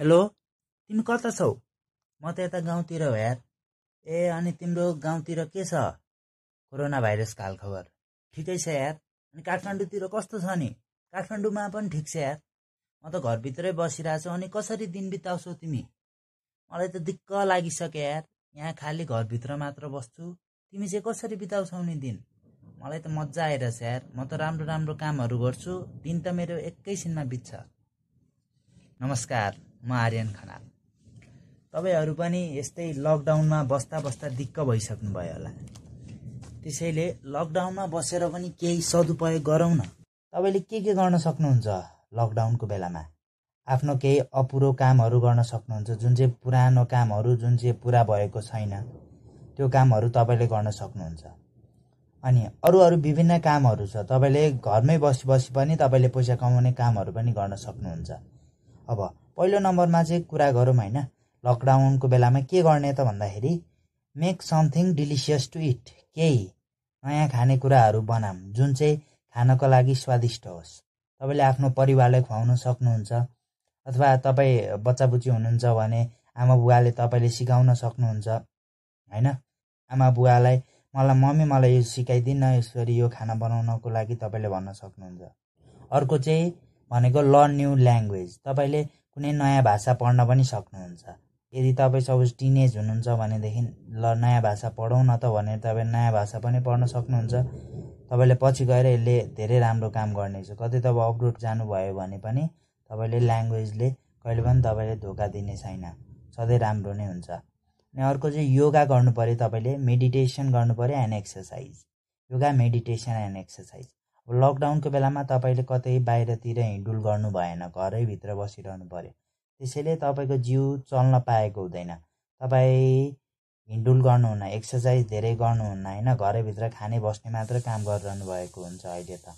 Hello तिमी कता छौ? म त यता गाउँतिर हो यार। ए अनि तिम्रो गाउँतिर के छ? कोरोना भाइरसको हालखबर ठिकै छ यार। अनि काठमाडौँतिर कस्तो छ नि? काठमाडौँमा पनि ठिक छ यार। म त घरभित्रै बसिरहेको छु अनि कसरी दिन बिताउँछौ तिमी? मलाई त दिक्क लागिसक्यो यार। यहाँ खालि घरभित्र मात्र बस्छु। तिमी चाहिँ कसरी बिताउँछौ नि दिन? मलाई त मजा आइरहेछ यार। म त राम्रो राम्रो कामहरू गर्छु। दिन त मेरो एकैछिनमा बित्छ। नमस्कार। म आर्यन खनाल। तपाईँहरू पनि यस्तै लकडाउनमा बस्दा बस्दा दिक्क भइसक्नु भयो होला। त्यसैले लकडाउनमा बसेर पनि केही सदुपयोग गरौँ न। तपाईँले के के गर्न सक्नुहुन्छ लकडाउनको बेलामा? आफ्नो केही अपुरो कामहरू गर्न सक्नुहुन्छ जुन चाहिँ पुरानो कामहरू जुन चाहिँ पुरा भएको छैन त्यो कामहरू तपाईँले गर्न सक्नुहुन्छ। अनि अरू अरू विभिन्न कामहरू छ तपाईँले घरमै बसी बसी पनि तपाईँले पैसा कमाउने कामहरू पनि गर्न सक्नुहुन्छ। अब पहिलो नम्बरमा चाहिँ कुरा गरौँ होइन। लकडाउनको बेलामा के गर्ने त भन्दाखेरि make something delicious to it केही नयाँ खानेकुराहरू बनाऊँ जुन चाहिँ खानको लागि स्वादिष्ट होस्। तपाईँले आफ्नो परिवारलाई खुवाउन सक्नुहुन्छ अथवा तपाईँ बच्चा बुच्ची हुनुहुन्छ भने आमा बुवाले तपाईँले सिकाउन सक्नुहुन्छ होइन? आमा बुवालाई मलाई मम्मी मलाई यो सिकाइदिन यसरी यो खाना बनाउनको लागि तपाईँले भन्न सक्नुहुन्छ। अर्को चाहिँ भनेको लर्न न्यू ल्याङ्ग्वेज तपाईँले कुनै नयाँ भाषा पढ्न पनि सक्नुहुन्छ। यदि तपाईँ सपोज टिनेज हुनुहुन्छ भनेदेखि ल नयाँ भाषा पढौँ न त भनेर तपाईँ नयाँ भाषा पनि पढ्न सक्नुहुन्छ। तपाईँले पछि गएर यसले धेरै राम्रो काम गर्नेछ। कतै तपाईँ अब्रोड जानुभयो भने पनि तपाईँले ल्याङ्ग्वेजले कहिले पनि तपाईँले धोका दिने छैन। सधैँ राम्रो नै हुन्छ। अनि अर्को चाहिँ योगा गर्नु पऱ्यो तपाईँले मेडिटेसन गर्नु पऱ्यो and exercise. Yoga meditation and exercise. लकडाउनको बेलामा तपाईँले कतै बाहिरतिर हिँडुल गर्नु भएन घरैभित्र बसिरहनु पऱ्यो त्यसैले तपाईँको जिउ चल्न पाएको हुँदैन। तपाईँ हिँडुल गर्नुहुन्न एक्सर्साइज धेरै गर्नुहुन्न होइन? घरैभित्र खाने बस्ने मात्र काम गरिरहनु भएको हुन्छ अहिले त।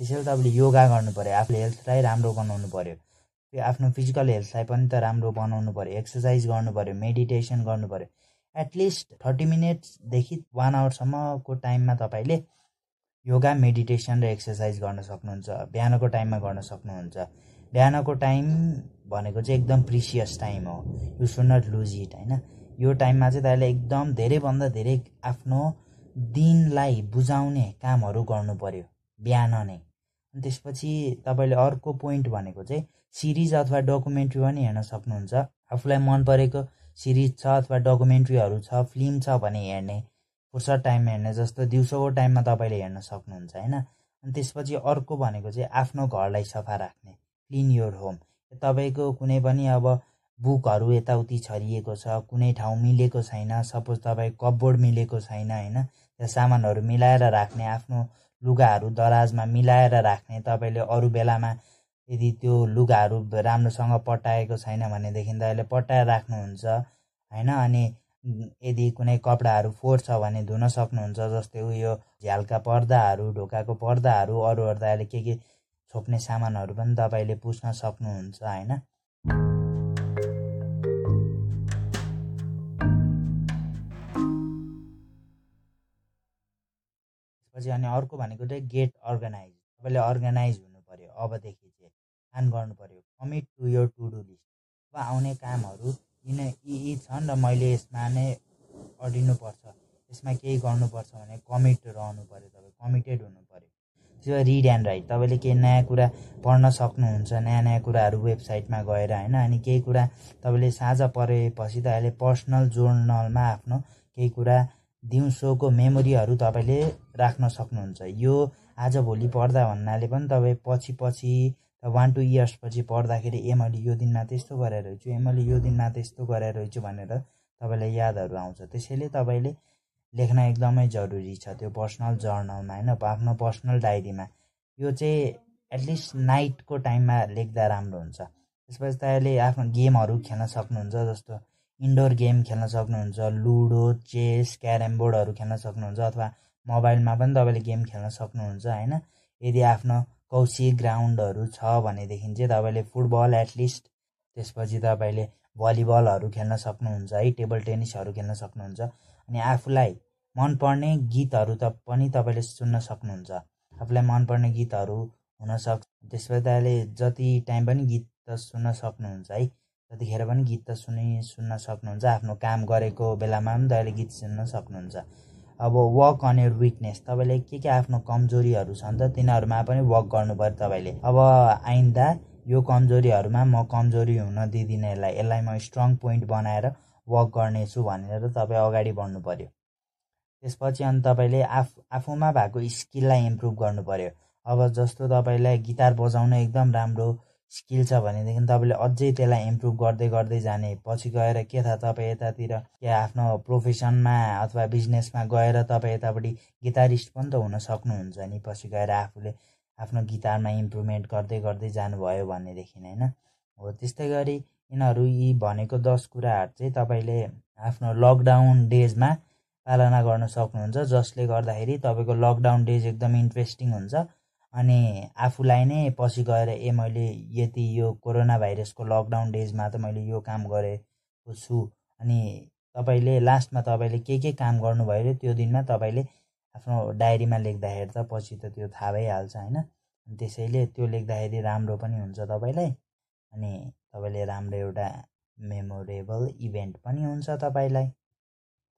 त्यसैले तपाईँले योगा गर्नु पऱ्यो आफूले हेल्थलाई राम्रो बनाउनु पऱ्यो आफ्नो फिजिकल हेल्थलाई पनि त राम्रो बनाउनु पऱ्यो एक्सर्साइज गर्नु पऱ्यो मेडिटेसन गर्नु पऱ्यो एटलिस्ट थर्टी मिनट्सदेखि वान आवरसम्मको टाइममा तपाईँले योगा मेडिटेसन र एक्सर्साइज गर्न सक्नुहुन्छ बिहानको टाइममा गर्न सक्नुहुन्छ। बिहानको टाइम भनेको चाहिँ एकदम प्रिसियस टाइम हो। You should not lose it होइन? यो टाइममा चाहिँ तपाईँले एकदम धेरैभन्दा धेरै आफ्नो दिनलाई बुझाउने कामहरू गर्नु पर्यो बिहान नै। अनि त्यसपछि तपाईँले अर्को पोइन्ट भनेको चाहिँ सिरिज अथवा डकुमेन्ट्री पनि हेर्न सक्नुहुन्छ। आफूलाई मन परेको सिरिज छ अथवा डकुमेन्ट्रीहरू छ फिल्म छ भने हेर्ने। फुर्सद टाइममा हेर्ने जस्तो दिउँसोको टाइममा तपाईँले हेर्न सक्नुहुन्छ होइन? अनि त्यसपछि अर्को भनेको चाहिँ आफ्नो घरलाई सफा राख्ने क्लिन योर होम तपाईँको कुनै पनि अब बुकहरू यताउति छरिएको छ कुनै ठाउँ मिलेको छैन सपोज तपाईँ कपबोर्ड मिलेको छैन होइन? त्यहाँ सामानहरू मिलाएर राख्ने आफ्नो लुगाहरू दराजमा मिलाएर राख्ने तपाईँले अरू बेलामा यदि त्यो लुगाहरू राम्रोसँग पटाएको छैन भनेदेखि तपाईँले पटाएर राख्नुहुन्छ होइन? अनि यदि कुनै कपडाहरू फोहोर छ भने धुन सक्नुहुन्छ जस्तै उयो झ्यालका पर्दाहरू ढोकाको पर्दाहरू अरू अरू अहिले के के छोप्ने सामानहरू पनि तपाईँले पुस्न सक्नुहुन्छ होइन? त्यसपछि अनि अर्को भनेको चाहिँ गेट अर्गनाइज। तपाईँले अर्गनाइज हुनु पऱ्यो अबदेखि चाहिँ प्लान गर्नु पऱ्यो commit to your to do list. अब आउने कामहरू किन यी यी छन् र मैले यसमा नै अडिनुपर्छ यसमा केही गर्नुपर्छ भने कमिट रहनु पऱ्यो तपाईँ कमिटेड हुनु पऱ्यो त्यो रिड एन्ड राइट तपाईँले केही नयाँ कुरा पढ्न सक्नुहुन्छ नयाँ नयाँ कुराहरू वेबसाइटमा गएर होइन? अनि केही कुरा तपाईँले साझा परेपछि त अहिले पर्सनल जोर्नलमा आफ्नो केही कुरा दिउँसोको मेमोरीहरू तपाईँले राख्न सक्नुहुन्छ। यो आजभोलि पढ्दा भन्नाले पनि तपाईँ पछि पछि वान टू इयर्सपछि पढ्दाखेरि ए मैले यो दिनमा त्यस्तो गरेर रहेछु ए मैले यो दिनमा त्यस्तो गरेर रहेछु भनेर तपाईँलाई यादहरू आउँछ। त्यसैले तपाईँले लेख्न एकदमै जरुरी छ त्यो पर्सनल जर्नलमा होइन? आफ्नो पर्सनल डायरीमा यो चाहिँ एटलिस्ट नाइटको टाइममा लेख्दा राम्रो हुन्छ। त्यसपछि तपाईँले आफ्नो गेमहरू खेल्न सक्नुहुन्छ जस्तो इन्डोर गेम खेल्न सक्नुहुन्छ लुडो चेस क्यारम बोर्डहरू खेल्न सक्नुहुन्छ अथवा मोबाइलमा पनि तपाईँले गेम खेल्न सक्नुहुन्छ होइन? यदि आफ्नो कौसी ग्राउन्डहरू छ भनेदेखि चाहिँ तपाईँले फुटबल एटलिस्ट त्यसपछि तपाईँले भलिबलहरू खेल्न सक्नुहुन्छ है टेबल टेनिसहरू खेल्न सक्नुहुन्छ अनि आफूलाई मनपर्ने गीतहरू त पनि तपाईँले सुन्न सक्नुहुन्छ। आफूलाई मनपर्ने गीतहरू हुनसक्छ त्यसपछि तपाईँले जति टाइम पनि गीत त सुन्न सक्नुहुन्छ है त्यतिखेर पनि गीत त सुनि सुन्न सक्नुहुन्छ। आफ्नो काम गरेको बेलामा पनि तपाईँले गीत सुन्न सक्नुहुन्छ। अब वर्क अन यर विकनेस तपाईँले के के आफ्नो कमजोरीहरू छन् त तिनीहरूमा पनि वर्क गर्नु पऱ्यो तपाईँले। अब आइन्दा यो कमजोरीहरूमा म कमजोरी हुन दिँदिनँ यसलाई यसलाई म स्ट्रङ पोइन्ट बनाएर वर्क गर्नेछु भनेर तपाईँ अगाडि बढ्नु पऱ्यो त्यसपछि अनि तपाईँले आफ आफूमा भएको स्किललाई इम्प्रुभ गर्नु पऱ्यो अब जस्तो तपाईँलाई गिटार बजाउन एकदम राम्रो स्किल छ भनेदेखि तपाईँले अझै त्यसलाई इम्प्रुभ गर्दै गर्दै जाने पछि गएर के थाहा तपाईँ यतातिर या आफ्नो प्रोफेसनमा अथवा बिजनेसमा गएर तपाईँ यतापट्टि गिटारिस्ट पनि त हुन सक्नुहुन्छ नि पछि गएर आफूले आफ्नो गिटारमा इम्प्रुभमेन्ट गर्दै गर्दै जानुभयो भनेदेखि होइन? हो त्यस्तै गरी यिनीहरू यी भनेको दस कुराहरू चाहिँ तपाईँले आफ्नो लकडाउन डेजमा पालना गर्न सक्नुहुन्छ जसले गर्दाखेरि तपाईँको लकडाउन डेज एकदम इन्ट्रेस्टिङ हुन्छ। अनि आफूलाई नै पछि गएर ए मैले यति यो कोरोना भाइरसको लकडाउन डेजमा त मैले यो काम गरेको छु। अनि तपाईँले लास्टमा तपाईँले के के काम गर्नुभयो अरे त्यो दिनमा? तपाईँले आफ्नो डायरीमा लेख्दाखेरि त पछि त त्यो थाहा भइहाल्छ होइन? त्यसैले त्यो लेख्दाखेरि राम्रो पनि हुन्छ तपाईँलाई। अनि तपाईँले राम्रो एउटा मेमोरेबल इभेन्ट पनि हुन्छ तपाईँलाई।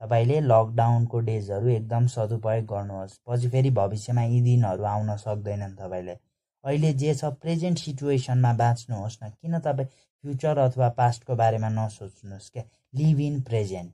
तपाईँले लकडाउनको डेजहरू एकदम सदुपयोग गर्नुहोस्। पछि फेरि भविष्यमा यी दिनहरू आउन सक्दैनन् तपाईँले। अहिले जे छ प्रेजेन्ट सिचुएसनमा बाँच्नुहोस् न। किन तपाईँ फ्युचर अथवा पास्टको बारेमा नसोच्नुहोस् क्या? Live in present